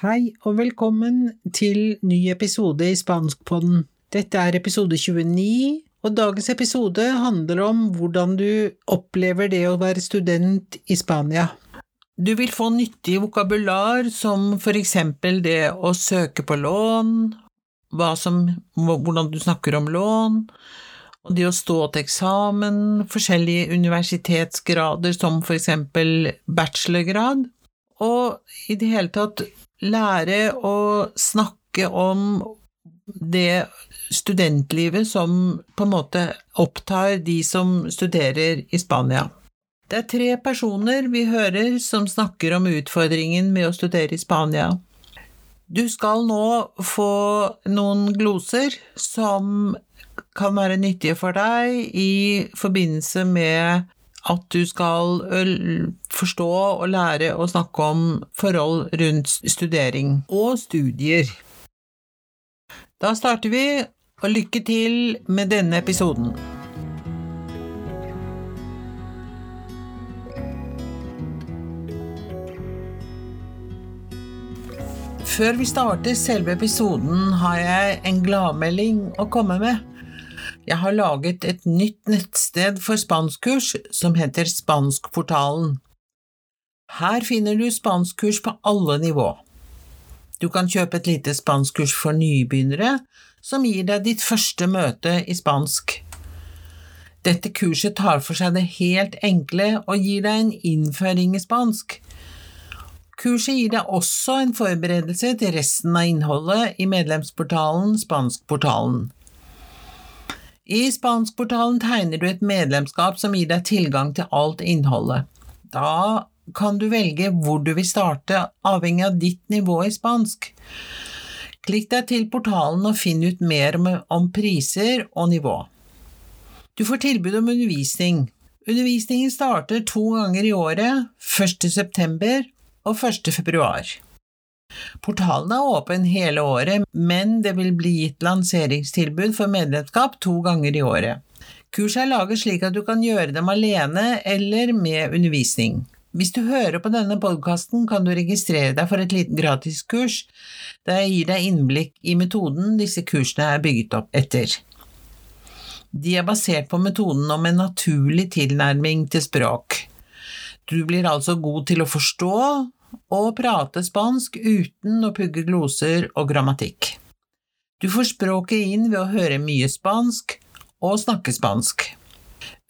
Hei og velkommen til ny episode i Spanskpodden. Dette er episode 29, og dagens episode handler om hvordan du opplever det å være student i Spania. Du vil få nyttig vokabular som for eksempel det å søke på lån, som, hvordan du snakker om lån, og det å stå til eksamen, forskjellige universitetsgrader som for eksempel bachelorgrad, og i det hele tatt lære å snakke om det studentlivet som på en måte opptar de som studerer i Spania. Det er tre personer vi hører som snakker om utfordringen med å studere i Spania. Du skal nå få noen gloser som kan være nyttige for deg i forbindelse med at du skal forstå og lære å snakke om forhold rundt studering og studier. Da starter vi, og lykke til med denne episoden. Før vi starter selve episoden, har jeg en gladmelding å komme med. Jeg har laget et nytt nettsted for spanskkurs som heter Spanskportalen. Her finner du spanskkurs på alle nivå. Du kan kjøpe et lite spanskkurs for nybegynnere, som gir deg ditt første møte i spansk. Dette kurset tar for seg det helt enkle og gir deg en innføring i spansk. Kurset gir deg også en forberedelse til resten av innholdet i medlemsportalen Spanskportalen. I Spanskportalen tegner du et medlemskap som gir deg tilgang til alt innholdet. Da kan du velge hvor du vil starte, avhengig av ditt nivå i spansk. Klikk deg til portalen og finn ut mer om priser og nivå. Du får tilbud om undervisning. Undervisningen starter to ganger i året, 1. september og 1. februar. Portalen er åpen hele året, men det vil bli gitt lanseringstilbud for medlemskap to ganger i året. Kurset er laget slik at du kan gjøre dem alene eller med undervisning. Hvis du hører på denne podkasten, kan du registrere deg for et lite gratiskurs der jeg gir deg innblikk i metoden disse kursene er bygget opp etter. De er basert på metoden om en naturlig tilnærming til språk. Du blir altså god til å forstå, og prate spansk uten å pugge gloser og grammatikk. Du får språket inn ved å høre mye spansk og snakke spansk.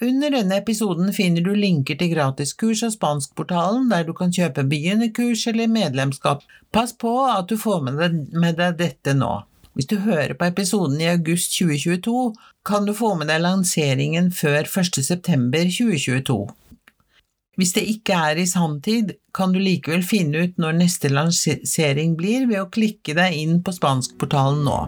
Under denne episoden finner du linker til gratiskurs av Spanskportalen, der du kan kjøpe begynnerkurs eller medlemskap. Pass på at du får med deg, med deg dette nå. Hvis du hører på episoden i august 2022, kan du få med deg lanseringen før 1. september 2022. Hvis det ikke er i sanntid, kan du likevel finne ut når neste lansering blir ved å klikke deg inn på spanskportalen nå.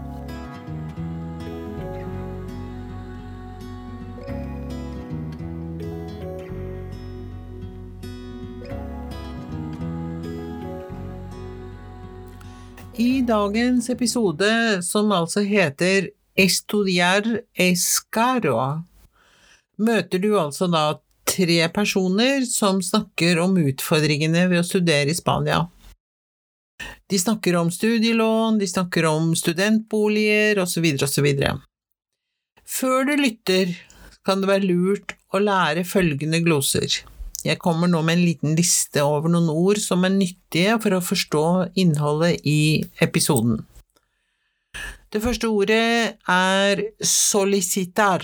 I dagens episode, som altså heter Estudiar escaro, møter du altså da tre personer som snakker om utfordringene ved å studere i Spania. De snakker om studielån, de snakker om studentboliger osv. osv. Før du lytter, kan det være lurt å lære følgende gloser. Jeg kommer nå med en liten liste over noen ord som er nyttige for å forstå innholdet i episoden. Det første ordet er solicitar.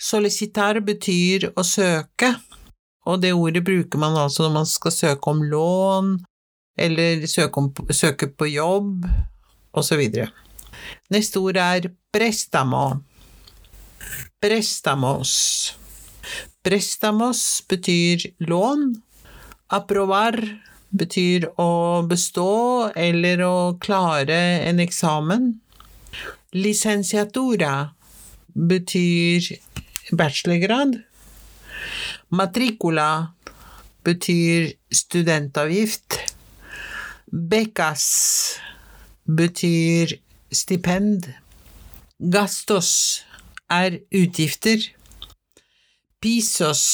Solicitar betyr å søke, og det ordet bruker man altså når man skal søke om lån, eller søke, om, søke på jobb, osv. Neste ord er prestamo. Prestamos. Prestamos betyr lån. Aprovar betyr å bestå eller å klare en eksamen. Licenciatura betyr bachelorgrad. Matricula betyr studentavgift. Becas betyr stipend. Gastos er utgifter. Pisos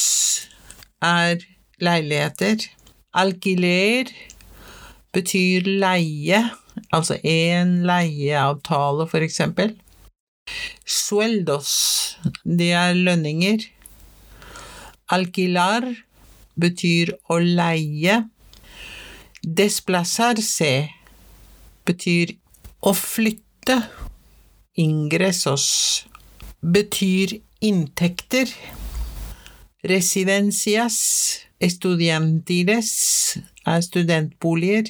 er leiligheter. Alkiler betyr leie, altså en leieavtale, for eksempel. Sueldos, det er lønninger. Alquilar betyr å leie. Desplazarse betyr å flytte. Ingressos betyr inntekter. Residencias estudiantiles er studentboliger.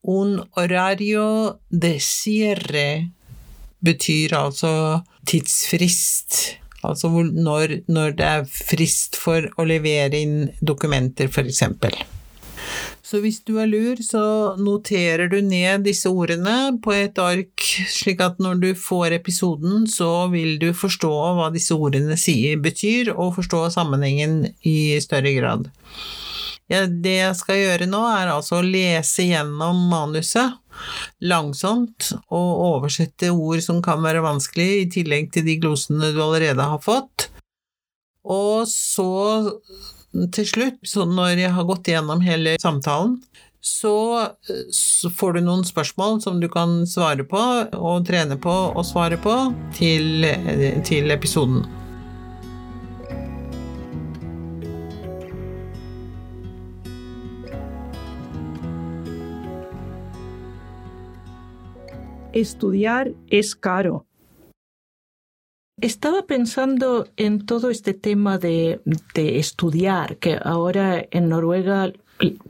Un horario de cierre betyr altså tidsfrist. Altså når, når det er frist for å levere inn dokumenter, eksempel. Så hvis du er lur, så noterer du ned disse ordene på et ark, slik at når du får episoden, så vil du forstå hva disse ordene sier, betyr, og forstå sammenhengen i større grad. Ja, det jeg skal gjøre nå, er altså å lese gjennom manuset langsomt og oversette ord som kan være vanskelig, i tillegg til de glosene du allerede har fått. Og så, til slutt, så når jeg har gått gjennom hele samtalen, så, så, får du noen spørsmål som du kan svare på og trene på å svare på til, til episoden. Estudiar es caro. Estaba pensando en todo este tema de, estudiar, que ahora en Noruega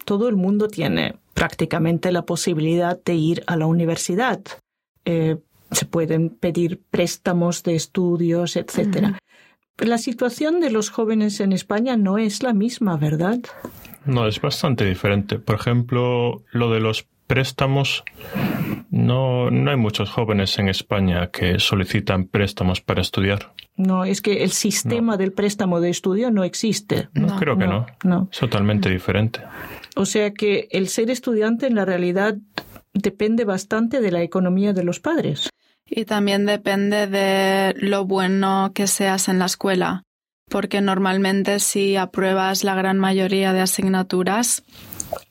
todo el mundo tiene prácticamente la posibilidad de ir a la universidad. Eh, se pueden pedir préstamos de estudios, etc. La situación de los jóvenes en España no es la misma, ¿verdad? No, es bastante diferente. Por ejemplo, lo de los préstamos, no, no hay muchos jóvenes en España que solicitan préstamos para estudiar. No, es que el sistema del préstamo de estudio no existe. No, creo que no. no. Es totalmente diferente. O sea que el ser estudiante en la realidad depende bastante de la economía de los padres. Y también depende de lo bueno que seas en la escuela, porque normalmente si apruebas la gran mayoría de asignaturas,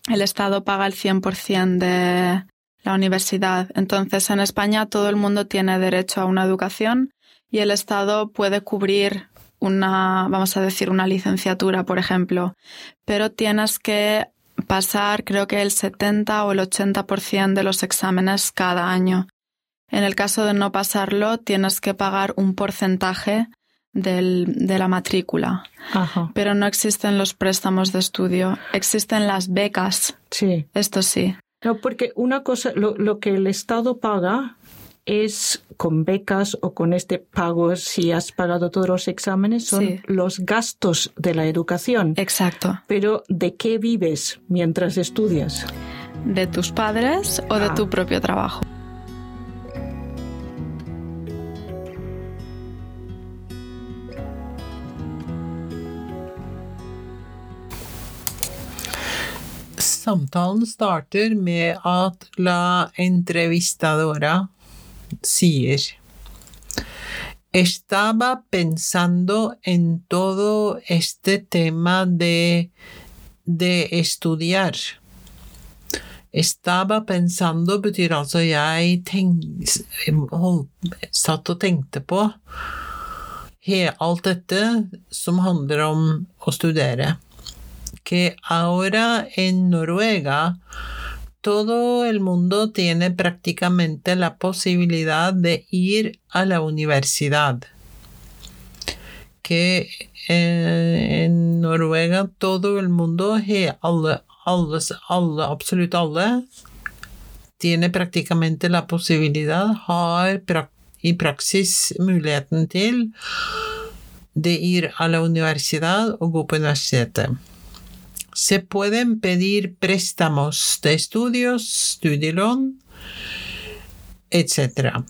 el Estado paga el 100% de la universidad. Entonces, en España todo el mundo tiene derecho a una educación y el Estado puede cubrir una, vamos a decir, una licenciatura, por ejemplo, pero tienes que pasar creo que el 70 o el 80% de los exámenes cada año. En el caso de no pasarlo, tienes que pagar un porcentaje del, de la matrícula. Pero no existen los préstamos de estudio, existen las becas. Sí. Esto sí. No, porque una cosa, lo, lo que el Estado paga es con becas o con este pago, si has pagado todos los exámenes, son los gastos de la educación. Exacto. Pero ¿de qué vives mientras estudias? ¿De tus padres o de ah. tu propio trabajo? Samtalen starter med at la entrevistadora sier Estaba pensando en todo este tema de, de estudiar. Estaba pensando betyr altså jeg tenk, satt og tenkte på alt dette som handler om å studere que ahora en Noruega todo el mundo tiene prácticamente la posibilidad de ir a la universidad. Que eh, en Noruega todo el mundo, alle, alle, alle, tiene prácticamente la posibilidad, har i praksis muligheten de ir a la universidad og gå på universitetet. Se pueden pedir préstamos de estudios, studielån, etc.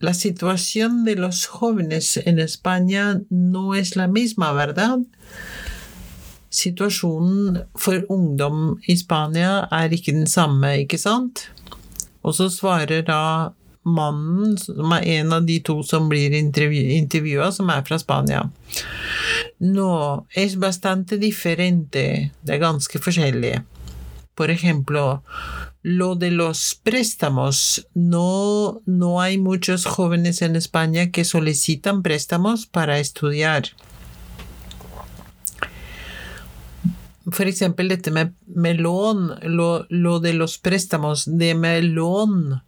La situación de los jóvenes en España no es la misma, ¿verdad? Situasjonen for ungdom i Spania er ikke den samme, ikke sant? Og så svarer da mannen, som er en av de to som blir som er fra Spania. No, es bastante diferente. Det er ganske por ejemplo, lo de los préstamos, no, no hay muchos jóvenes en España que solicitan préstamos para estudiar. Med lån, lo, lo, de los préstamos, det med lån.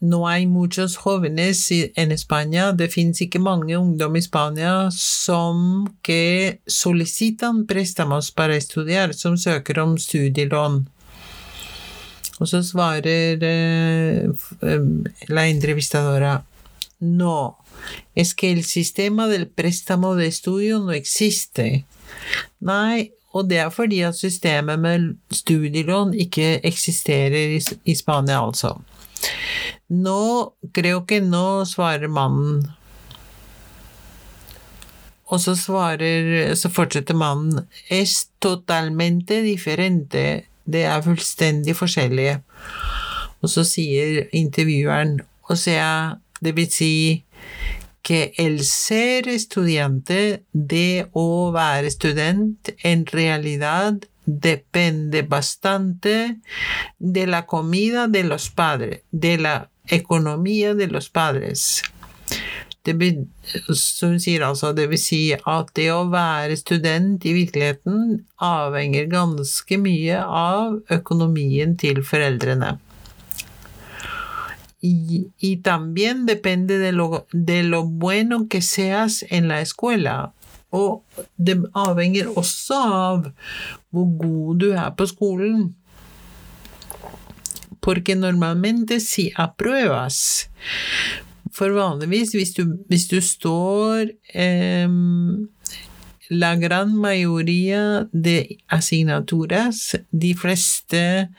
No hay muchos jóvenes en España, det finnes ikke mange ungdom i Spania som que solicitan préstamos para estudiar, som søker om studielån. Og så svarer eh, la entrevistadora no, es que el sistema del préstamo de estudio no existe. Nei, og det er fordi at systemet med studielån ikke eksisterer i, i Spania, altså. Nå creo que no, svarer mannen. Og så svarer Så Es totalmente diferente. Det er fullstendig forskjellige. Og så sier intervjueren O sea, det vil que el ser estudiante, de o være student, en realidad depende bastante de la comida de los padres, de la economía de los padres. Det, hun sier altså, det vil si at det å være student i virkeligheten avhenger ganske mye av økonomien til foreldrene. Y, y también depende de lo, de lo bueno que seas en la escuela. Og det avhenger også av hvor god du er på skolen. Porque normalmente si apruebas For vanligvis, hvis du, hvis du står eh, La gran mayoría de asignaturas, de fleste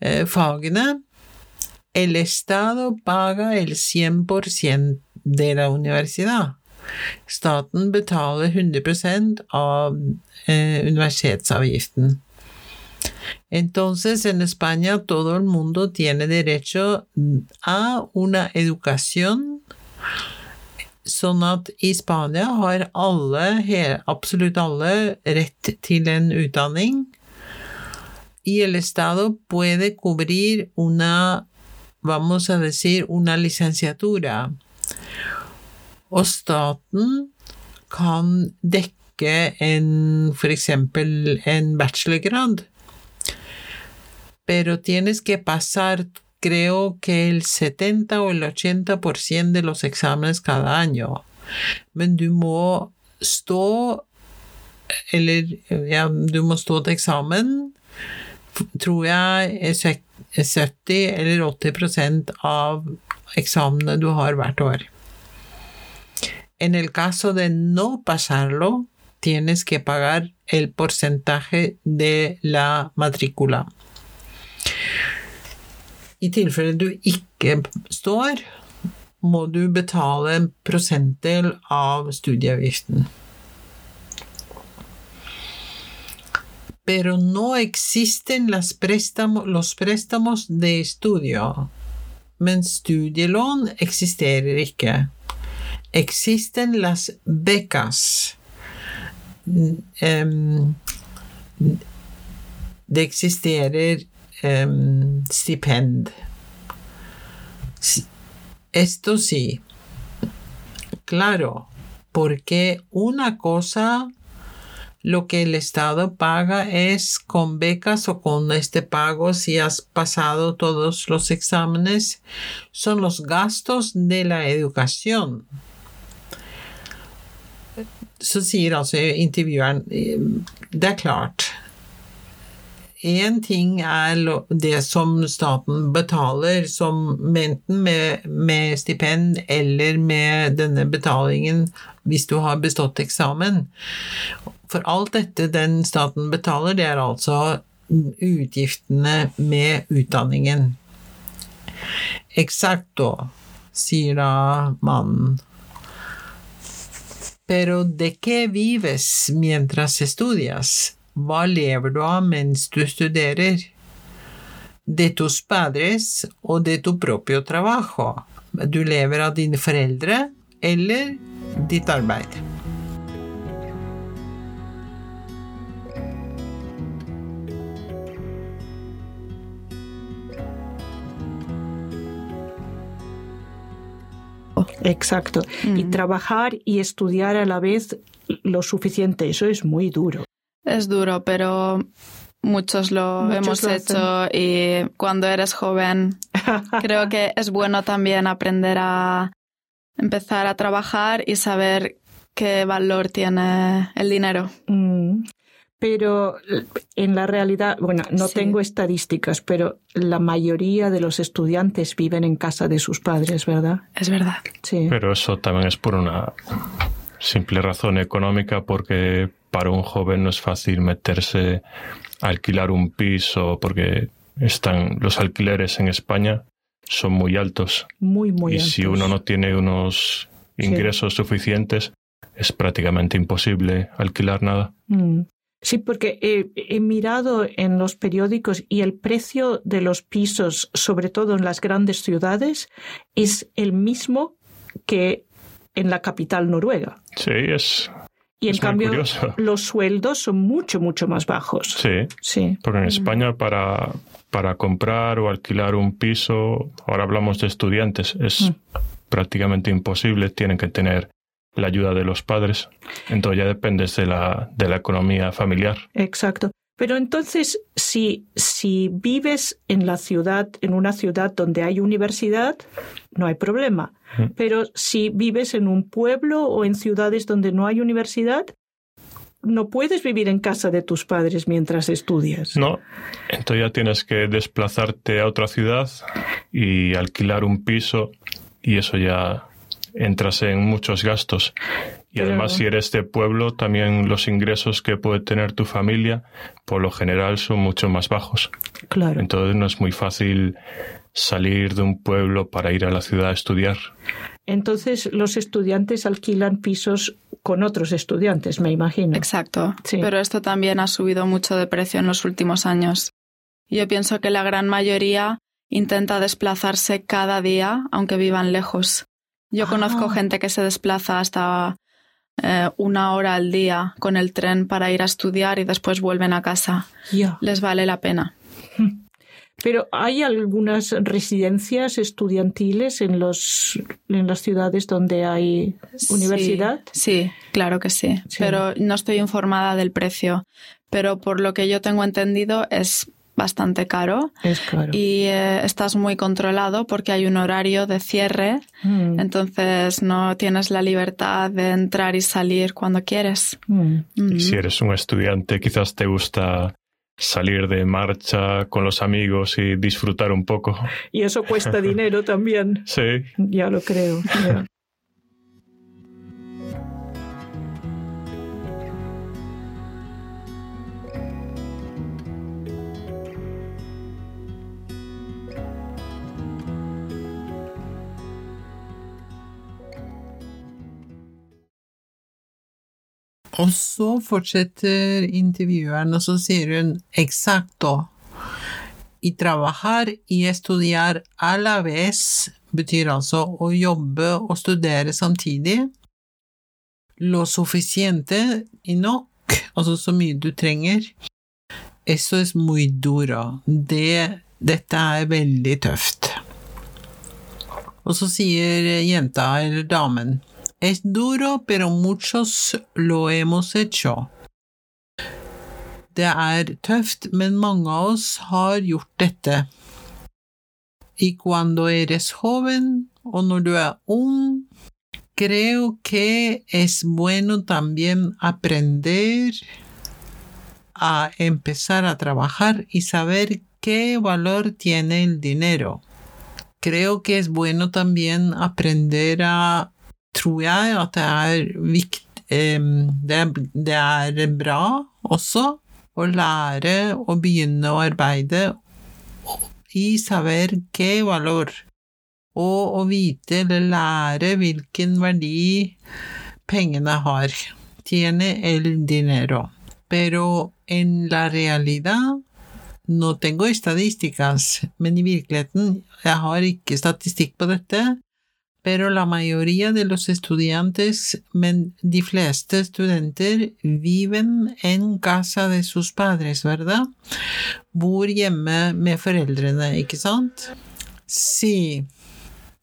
eh, fagene, el Estado paga el 100% de la universidad. Staten betaler 100% av eh, universitetsavgiften. Entonces, en España todo el mundo tiene derecho a una educación Sånn at i Spania har alle, absolutt alle, rett til en utdanning. Y el Estado puede cubrir una, vamos a decir, una licenciatura. Og staten kan dekke en, for eksempel en bachelorgrad pero tienes que pasar creo que el 70 o el 80% de los exámenes cada año. Men du må stå Eller ja, du må stå til eksamen, tror jeg, er 70 eller 80 av eksamene du har hvert år. En el caso de no pasarlo, tienes que pagar el porcentaje de la matrícula. I tilfelle du ikke står, må du betale en prosentdel av studieavgiften. Pero no existen préstamos, los préstamos de estudio. Men studielån eksisterer ikke. Existen las becas. Det eksisterer um, stipend. Esto sí, claro, porque una cosa lo que el Estado paga es con becas o con este pago si has pasado todos los exámenes, son los gastos de la educación. Så sier altså intervjueren det er én ting er det som staten betaler, som enten med, med, stipend eller med denne betalingen hvis du har bestått eksamen. For alt dette den staten betaler, det er altså utgiftene med utdanningen. Exacto, sier da mannen. Pero de qué vives mientras estudias? Hva lever du av mens du studerer? De tus padres og de tu propio trabajo. Du lever av dine foreldre eller ditt arbeid. Exacto. Mm. Y trabajar y estudiar a la vez lo suficiente, eso es muy duro. Es duro, pero muchos lo Muchos hemos lo hecho y cuando eres joven creo que es bueno también aprender a empezar a trabajar y saber qué valor tiene el dinero. Mm. Pero en la realidad, bueno, no Sí. tengo estadísticas, pero la mayoría de los estudiantes viven en casa de sus padres, ¿verdad? Es verdad. Sí. Pero eso también es por una simple razón económica, porque para un joven no es fácil meterse a alquilar un piso, porque están los alquileres en España son muy altos. muy, muy y altos. si uno no tiene unos ingresos suficientes, es prácticamente imposible alquilar nada. Mm. Sí, porque he, he mirado en los periódicos y el precio de los pisos, sobre todo en las grandes ciudades, es el mismo que en la capital noruega. Sí, es, Y en Es cambio, curioso. los sueldos son mucho, mucho más bajos. sí, Sí. porque en España para, para comprar o alquilar un piso, ahora hablamos de estudiantes, es Mm. prácticamente imposible, tienen que tener la ayuda de los padres, entonces ya dependes de la, de la economía familiar. Exacto. Pero entonces, si, si vives en la ciudad, en una ciudad donde hay universidad, no hay problema. Pero si vives en un pueblo o en ciudades donde no hay universidad, no puedes vivir en casa de tus padres mientras estudias. No, entonces ya tienes que desplazarte a otra ciudad y alquilar un piso y eso ya entras en muchos gastos. Y Pero- además si eres de pueblo, también los ingresos que puede tener tu familia, por lo general son mucho más bajos. Claro. Entonces no es muy fácil salir de un pueblo para ir a la ciudad a estudiar. Entonces, los estudiantes alquilan pisos con otros estudiantes, me imagino. Exacto. Sí. Pero esto también ha subido mucho de precio en los últimos años. Yo pienso que la gran mayoría intenta desplazarse cada día, aunque vivan lejos. Yo Ah. conozco gente que se desplaza hasta eh, una hora al día con el tren para ir a estudiar y después vuelven a casa. Les vale la pena. Pero hay algunas residencias estudiantiles en, los, en las ciudades donde hay universidad. Sí, sí, claro que sí. Sí. Pero no estoy informada del precio. Pero por lo que yo tengo entendido es bastante caro Es y eh, estás muy controlado porque hay un horario de cierre, Mm, entonces no tienes la libertad de entrar y salir cuando quieres. mm. Ujú. Y si eres un estudiante, quizás te gusta salir de marcha con los amigos y disfrutar un poco. Y eso cuesta dinero también. Sí, Ya lo creo. ya. Og så fortsetter intervjueren, og så sier hun exacto. I trabajar y estudiar a la vez betyr altså å jobbe og studere samtidig. Lo suficiente y nok, altså så mye du trenger. Eso es muy duro. Det, dette er veldig tøft. Og så sier jenta, eller damen, Es duro, pero muchos lo hemos hecho. Det er men mange har gjort dette. Y cuando eres joven, o når du er ung, creo que es bueno también aprender a empezar a trabajar y saber qué valor tiene el dinero. Creo que es bueno también aprender a tror jeg at det er vikt, det, det er bra også å lære å begynne å arbeide i saber que valor, og å vite eller lære hvilken verdi pengene har. Tiene el dinero. Pero en la realidad no tengo estadísticas, men i virkeligheten, jeg har ikke statistikk på dette, pero la mayoría de los estudiantes, men de fleste studenter, viven en casa de sus padres, ¿verdad? Bor med foreldrene, ikke? Sí,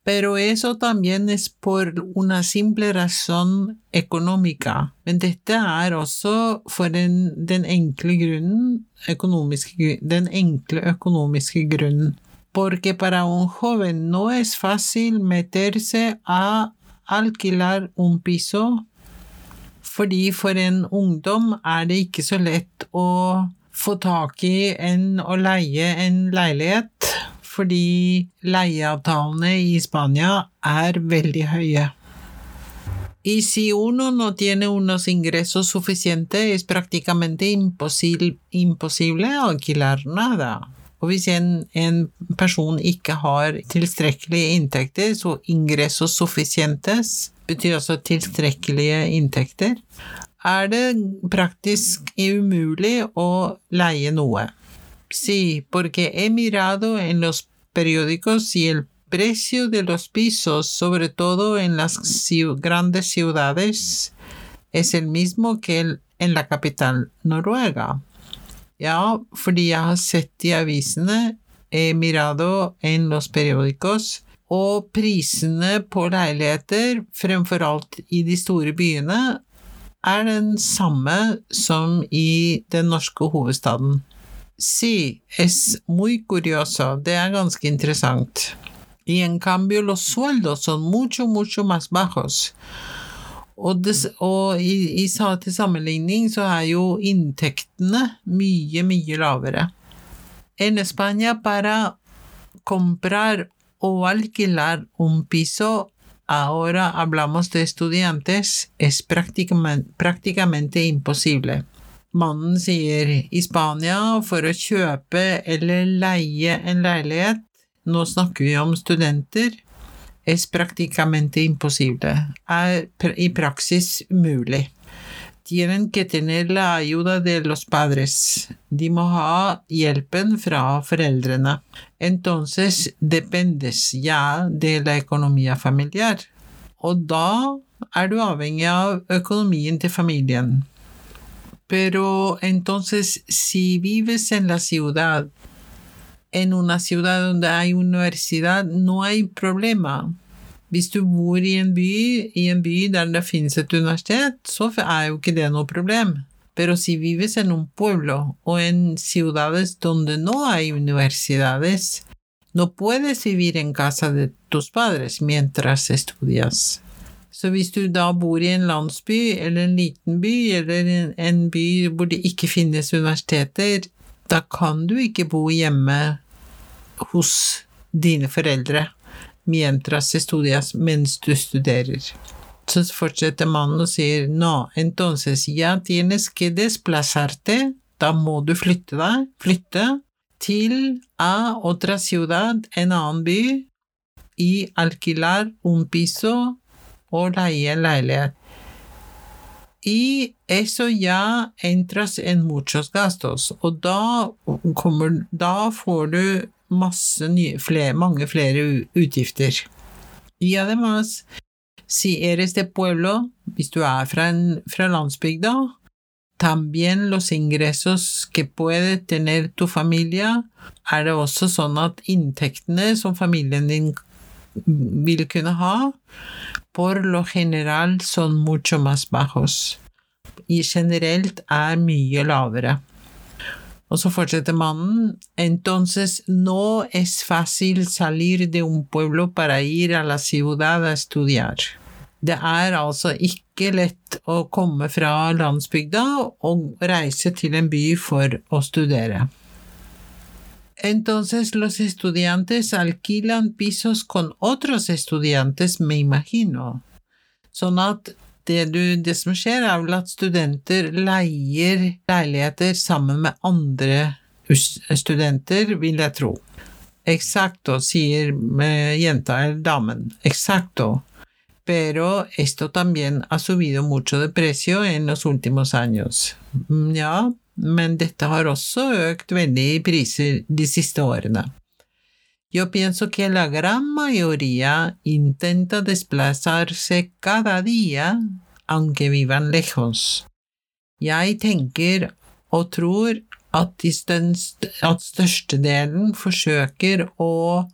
Pero eso también es por una simple razón económica. Men dette er også for den, den enkle. Porque para un joven no es fácil meterse a alquilar un piso, fordi for en ungdom er det ikke så lett å få tak i en å leie en leilighet fordi leieavtalene i Spania er veldig høye. Y si uno no tiene unos ingresos suficientes, es prácticamente imposible, imposible alquilar nada. Og hvis en, en person ikke har tilstrekkelige inntekter, så ingresos suficientes betyr altså tilstrekkelige inntekter, er det praktisk umulig å leie noe. Sí, porque he mirado en los periódicos y el precio de los pisos, sobre todo en las grandes ciudades, es el mismo que el, en la capital noruega. Ja, fordi jeg har sett i avisene, he mirado en los periodicos, og prisene på leiligheter, fremfor alt i de store byene, er den samme som i den norske hovedstaden. Si, es muy curioso, det er ganske interessant. Y en cambio los sueldos son mucho, mucho más bajos. Og, det, og i, i, til sammenligning så er jo inntektene mye, mye lavere. En España para comprar o alquilar un piso, ahora hablamos de estudiantes, es prácticamente, prácticamente imposible. Mannen sier i Spania for å kjøpe eller leie en leilighet, nå snakker vi om studenter, es prácticamente imposible, i praksis umulig. Tienen que tener la ayuda de los padres. De må ha hjelpen fra foreldrene. Entonces dependes ya de la economía familiar. Og da er du avhengig av økonomien til familien. Pero entonces, si vives en la ciudad, en una ciudad donde hay universidad, no hay problema. Hvis du bor i en by, i en by der det finnes et universitet, så er jo ikke det noe problem. Pero si vives en un pueblo o en ciudades donde no hay universidades, no puedes vivir en casa de tus padres mientras estudias. Så hvis du da bor i en landsby eller en liten by, eller en by hvor det ikke finnes universiteter, da kan du ikke bo hjemme hos dine foreldre mientras estudias mens du studerer. Så fortsetter mannen og sier no, entonces ya tienes que desplazarte, da må du flytte deg, flytte til a otra ciudad, en annen by, i alquilar un piso og leie en leilighet. Y eso ya entras en muchos gastos, og da, kommer, da får du nye, flere, mange flere utgifter. Y además, si eres de pueblo, hvis du er fra, en, fra landsbygda, también los ingresos que puede tener tu familia, er det også sånn at inntektene som familien din vil kunne ha, por lo general son mucho más bajos. I generelt er mye lavere. Entonces no es fácil salir de un pueblo para ir a la ciudad a estudiar. Det er altså ikke lett å komme fra landsbygda og reise til en by for å studere. Entonces los estudiantes alquilan pisos con otros estudiantes, me imagino. Sånn at det, du, det som skjer, er vel at studenter leier leiligheter sammen med andre studenter, vil jeg tro. Exacto, sier jenta eller damen. Exacto. Pero esto también ha subido mucho de precio en los últimos años. Mm, ja, men dette har også økt veldig i priser de siste årene. Yo pienso que la gran mayoría intenta desplazarse cada día, aunque vivan lejos. Jeg tenker og tror at, at størstedelen forsøker å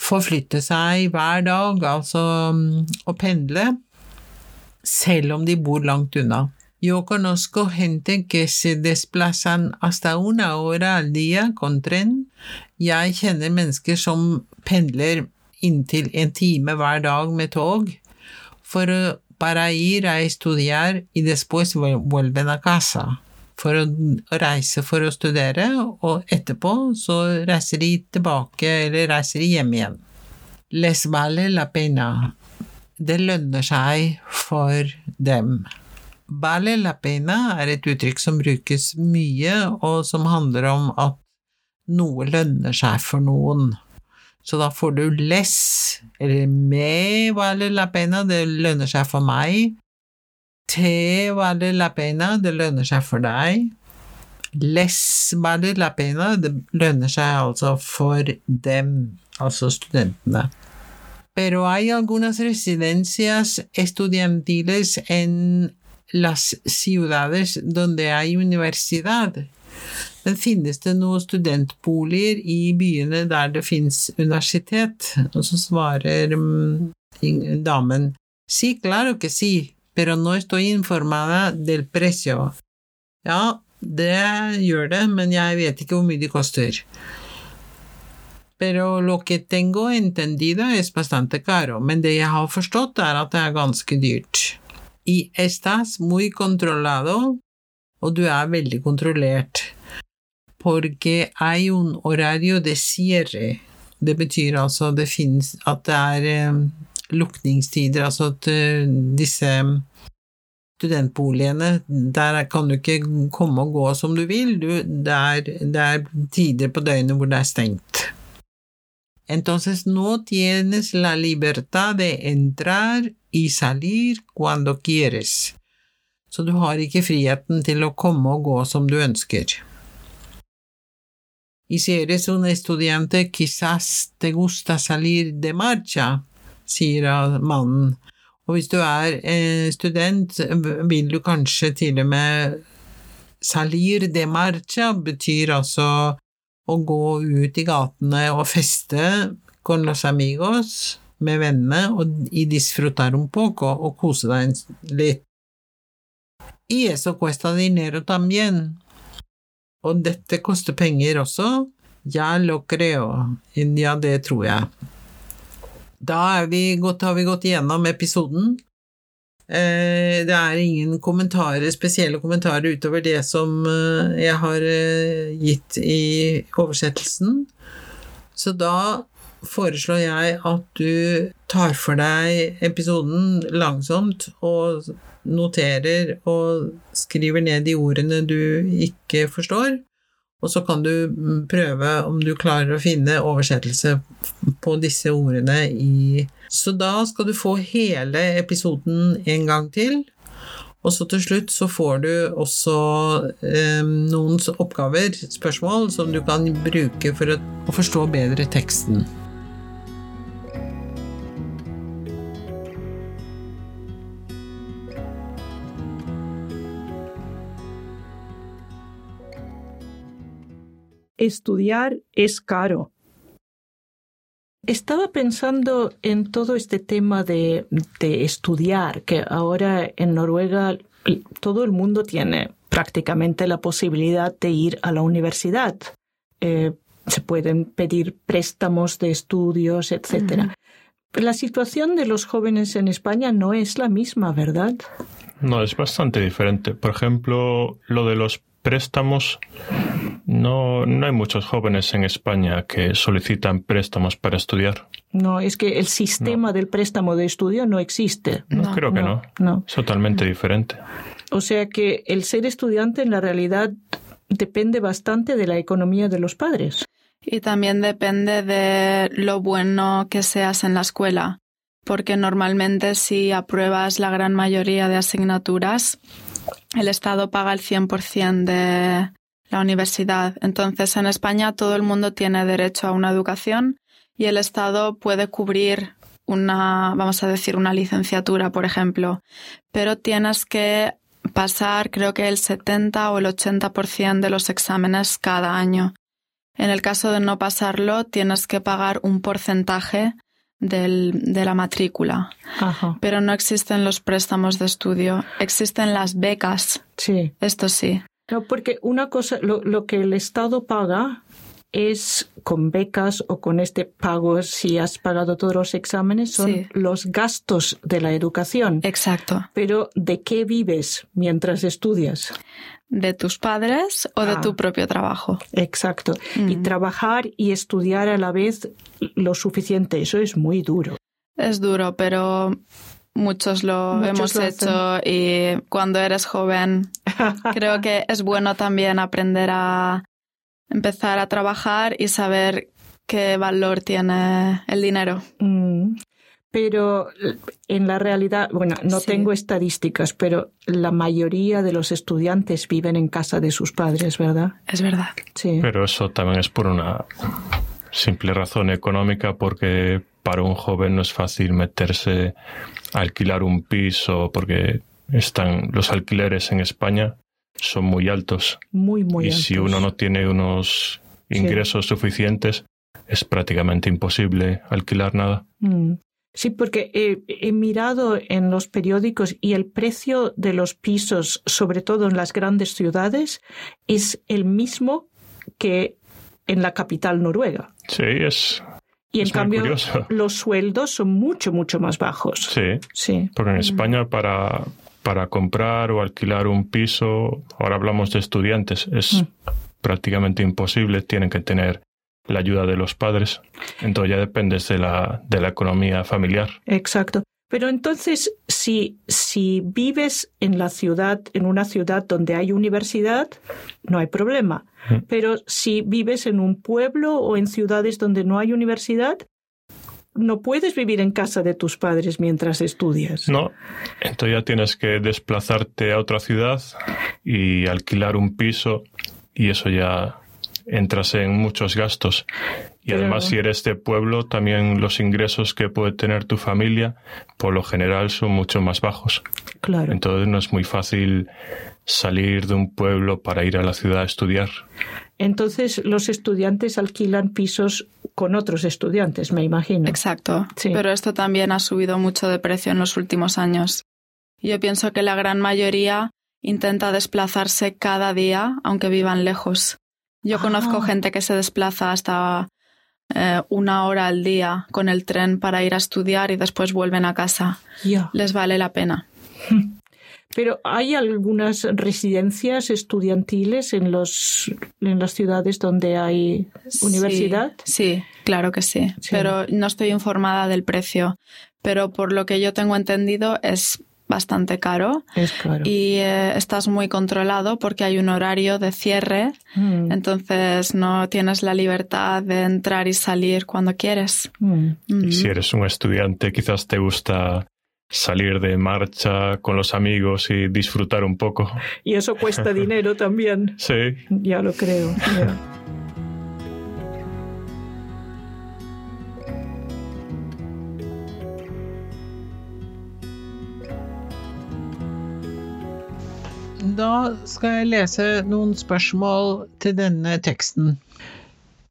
forflytte seg hver dag, altså å pendle, selv om de bor langt unna. Yo conozco gente que se desplazan hasta una hora al día con tren. Jeg kjenner mennesker som pendler inntil en time hver dag med tog for para ir a estudiar y después vuelven a casa. For å reise for å studere, og etterpå så reiser de tilbake, eller reiser de hjem igjen. Les vale la pena. Det lønner seg for dem. Vale la pena er et uttrykk som brukes mye, og som handler om at noe lønner seg for noen. Så da får du less, eller me vale la pena, det lønner seg for meg. Te vale la pena, det lønner seg for deg. Less vale la pena, det lønner seg altså for dem, altså studentene. Pero hay algunas residencias estudiantiles en las ciudades donde hay universidad. Men finnes det noen studentboliger i byene der det finnes universitet? Og så svarer um, damen sí, claro que sí, pero no estoy informada del precio. Ja, det gjør det, men jeg vet ikke hvor mye de koster. Pero lo que tengo entendido es bastante caro, men det jeg har forstått, er at det er ganske dyrt y estás muy controlado, og du er veldig kontrollert, porque hay un horario de cierre. Det betyr altså det finnes at det er eh, lukningstider, altså at eh, disse studentboligene, der kan du ikke komme og gå som du vil, du, det, er, det er tider på døgnet hvor det er stengt. Entonces no tienes la libertad de entrar y salir cuando quieres. Så du har ikke friheten til å komme og gå som du ønsker. Y si eres un estudiante, quizás te gusta salir de marcha, sier mannen. Og hvis du er student, vil du kanskje til og med Salir de marcha betyr altså å gå ut i gatene og feste con los amigos med vennene og i disfrutar un poco og kose deg litt. Y eso cuesta dinero también. Og dette koster penger også. Ja, lo creo. Ja, det tror jeg. Da vi gått, har vi gått igjennom episoden. Eh, det er ingen kommentarer, spesielle kommentarer utover det som eh, jeg har eh, gitt i oversettelsen. Så da foreslår jeg at du tar for deg episoden langsomt og noterer og skriver ned de ordene du ikke forstår. Og så kan du mm, prøve om du klarer å finne oversettelse på disse ordene i Så da skal du få hele episoden en gang til. Og så til slutt så får du også eh, noen oppgaver, spørsmål, som du kan bruke for å, å forstå bedre teksten. Estudiar es caro. Estaba pensando en todo este tema de, estudiar, que ahora en Noruega todo el mundo tiene prácticamente la posibilidad de ir a la universidad. Eh, se pueden pedir préstamos de estudios, etc. La situación de los jóvenes en España no es la misma, ¿verdad? No, es bastante diferente. Por ejemplo, lo de los préstamos, no, no hay muchos jóvenes en España que solicitan préstamos para estudiar. No, es que el sistema del préstamo de estudio no existe. No, creo que no, no. Es totalmente diferente. O sea que el ser estudiante en la realidad depende bastante de la economía de los padres. Y también depende de lo bueno que seas en la escuela, porque normalmente si apruebas la gran mayoría de asignaturas, el Estado paga el 100% de la universidad. Entonces, en España todo el mundo tiene derecho a una educación y el Estado puede cubrir una, vamos a decir, una licenciatura, por ejemplo, pero tienes que pasar creo que el 70 o el 80% de los exámenes cada año. En el caso de no pasarlo, tienes que pagar un porcentaje del, de la matrícula. Ajá. Pero no existen los préstamos de estudio, existen las becas. Sí. Esto sí. No, porque una cosa, lo, lo que el Estado paga es con becas o con este pago, si has pagado todos los exámenes, son Sí. los gastos de la educación. Exacto. Pero ¿de qué vives mientras estudias? ¿De tus padres o de Ah. tu propio trabajo? Exacto. Y Mm. trabajar y estudiar a la vez lo suficiente, eso es muy duro. Es duro, pero muchos lo Muchos hemos lo hecho y cuando eres joven creo que es bueno también aprender a empezar a trabajar y saber qué valor tiene el dinero. Mm. Pero en la realidad, bueno, no Sí. tengo estadísticas, pero la mayoría de los estudiantes viven en casa de sus padres, ¿verdad? Es verdad. Sí. Pero eso también es por una simple razón económica, porque para un joven no es fácil meterse a alquilar un piso, porque están los alquileres en España son muy altos. Muy, muy y si altos. uno no tiene unos Sí. ingresos suficientes, es prácticamente imposible alquilar nada. Mm. Sí, porque he, he mirado en los periódicos y el precio de los pisos, sobre todo en las grandes ciudades, es el mismo que en la capital noruega. Sí, es, Y en es cambio, los sueldos son mucho, mucho más bajos. Sí, Sí. porque en España para, para comprar o alquilar un piso, ahora hablamos de estudiantes, es Mm. prácticamente imposible, tienen que tener la ayuda de los padres, entonces ya dependes de la, de la economía familiar. Exacto. Pero entonces, si, si vives en la ciudad, en una ciudad donde hay universidad, no hay problema. Pero si vives en un pueblo o en ciudades donde no hay universidad, no puedes vivir en casa de tus padres mientras estudias. No, entonces ya tienes que desplazarte a otra ciudad y alquilar un piso y eso ya entras en muchos gastos. Y Pero- además si eres de pueblo, también los ingresos que puede tener tu familia, por lo general son mucho más bajos. Claro. Entonces no es muy fácil salir de un pueblo para ir a la ciudad a estudiar. Entonces, los estudiantes alquilan pisos con otros estudiantes, me imagino. Exacto. Sí. Pero esto también ha subido mucho de precio en los últimos años. Yo pienso que la gran mayoría intenta desplazarse cada día, aunque vivan lejos. Yo Ah. conozco gente que se desplaza hasta eh, una hora al día con el tren para ir a estudiar y después vuelven a casa. Ya. Les vale la pena. Pero hay algunas residencias estudiantiles en los en las ciudades donde hay universidad. Sí, sí, claro que sí. Sí. Pero no estoy informada del precio. Pero por lo que yo tengo entendido es bastante caro Es claro. y eh, estás muy controlado porque hay un horario de cierre, Mm, entonces no tienes la libertad de entrar y salir cuando quieres. mm. Mm. Y si eres un estudiante, quizás te gusta salir de marcha con los amigos y disfrutar un poco. Y eso cuesta dinero también. Sí, Ya lo creo. ya. Da skal jeg lese noen spørsmål til denne teksten.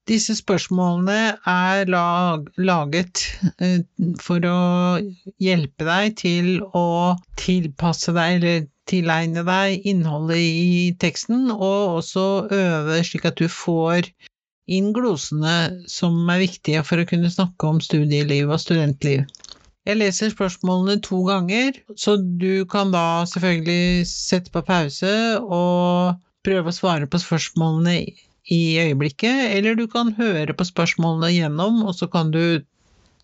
Disse spørsmålene er laget eh, for å hjelpe deg til å tilpasse deg eller tilegne deg innholdet i teksten, og også øve slik at du får inn glosene som er viktige for å kunne snakke om studieliv og studentliv. Jeg leser spørsmålene to ganger, så du kan da selvfølgelig sette på pause og prøve å svare på spørsmålene i øyeblikket, eller du kan høre på spørsmålene gjennom, og så kan du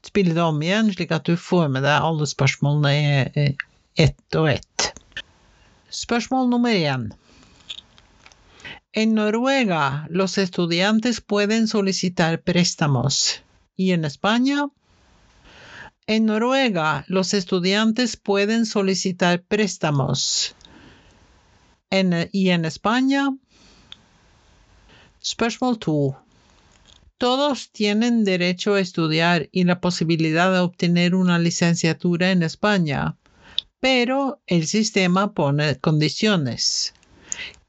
spille det om igjen, slik at du får med deg alle spørsmålene ett og ett. Spørsmål nummer én. En Noruega, los estudiantes pueden solicitar préstamos. Y en España, en Noruega, los estudiantes pueden solicitar préstamos. En, y en España, Spørsmål 2. Todos tienen derecho a estudiar y la posibilidad de obtener una licenciatura en España, pero el sistema pone condiciones.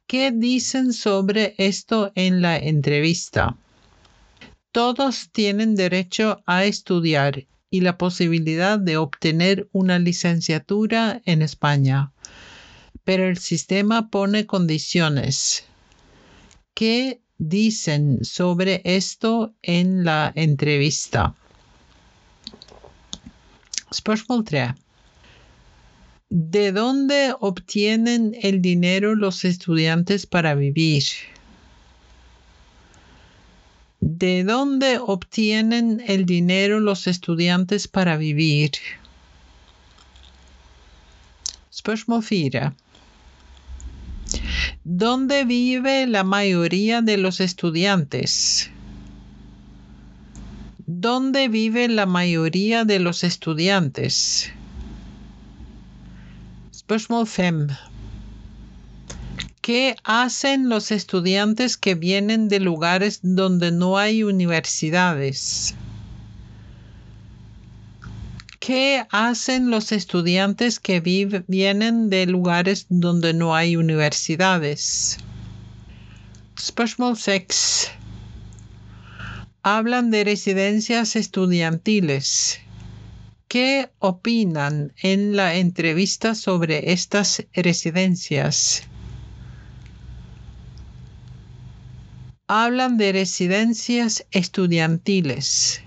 ¿Qué dicen sobre esto en la entrevista? Todos tienen derecho a estudiar y la posibilidad de obtener una licenciatura en España. Pero el sistema pone condiciones. ¿Qué dicen sobre esto en la entrevista? Spørsmål 3. ¿De dónde obtienen el dinero los estudiantes para vivir? ¿De dónde obtienen el dinero los estudiantes para vivir? Spørsmål 4. ¿Dónde vive la mayoría de los estudiantes? ¿Dónde vive la mayoría de los estudiantes? Spørsmål 5. ¿Qué hacen los estudiantes que vienen de lugares donde no hay universidades? ¿Qué hacen los estudiantes que vienen de lugares donde no hay universidades? Spørsmål 6. Hablan de residencias estudiantiles. ¿Qué opinan en la entrevista sobre estas residencias? Hablan de residencias estudiantiles.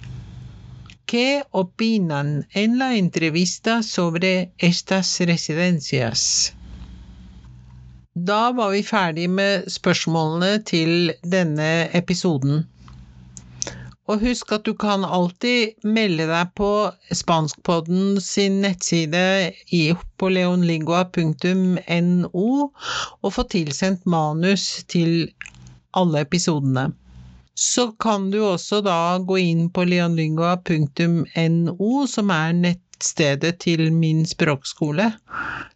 ¿Qué opinan en la entrevista sobre estas residencias? Da var vi ferdig med spørsmålene til denne episoden. Og husk at du kan alltid melde deg på Spanskpodden sin nettside på leonlingua.no og få tilsendt manus til alle episodene. Så kan du også da gå inn på leonlingua.no, som er nettstedet til min språkskole.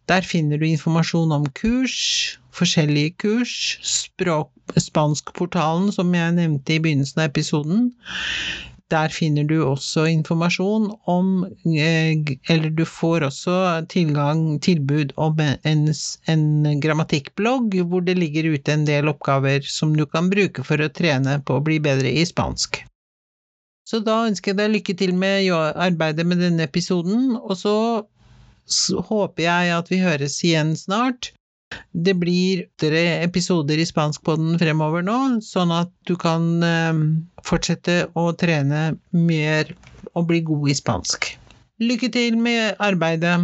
Der finner du informasjon om kurs, forskjellige kurs, språk, spanskportalen som jeg nevnte i begynnelsen av episoden. Der finner du også informasjon om Eller du får også tilgang, tilbud om en, en grammatikkblogg hvor det ligger ute en del oppgaver som du kan bruke for å trene på å bli bedre i spansk. Så da ønsker jeg deg lykke til med arbeidet med denne episoden, og så håper jeg at vi høres igjen snart. Det blir tre episoder i spanskpodden fremover nå, sånn at du kan eh, fortsette å trene mer og bli god i spansk. Lykke til med arbeidet!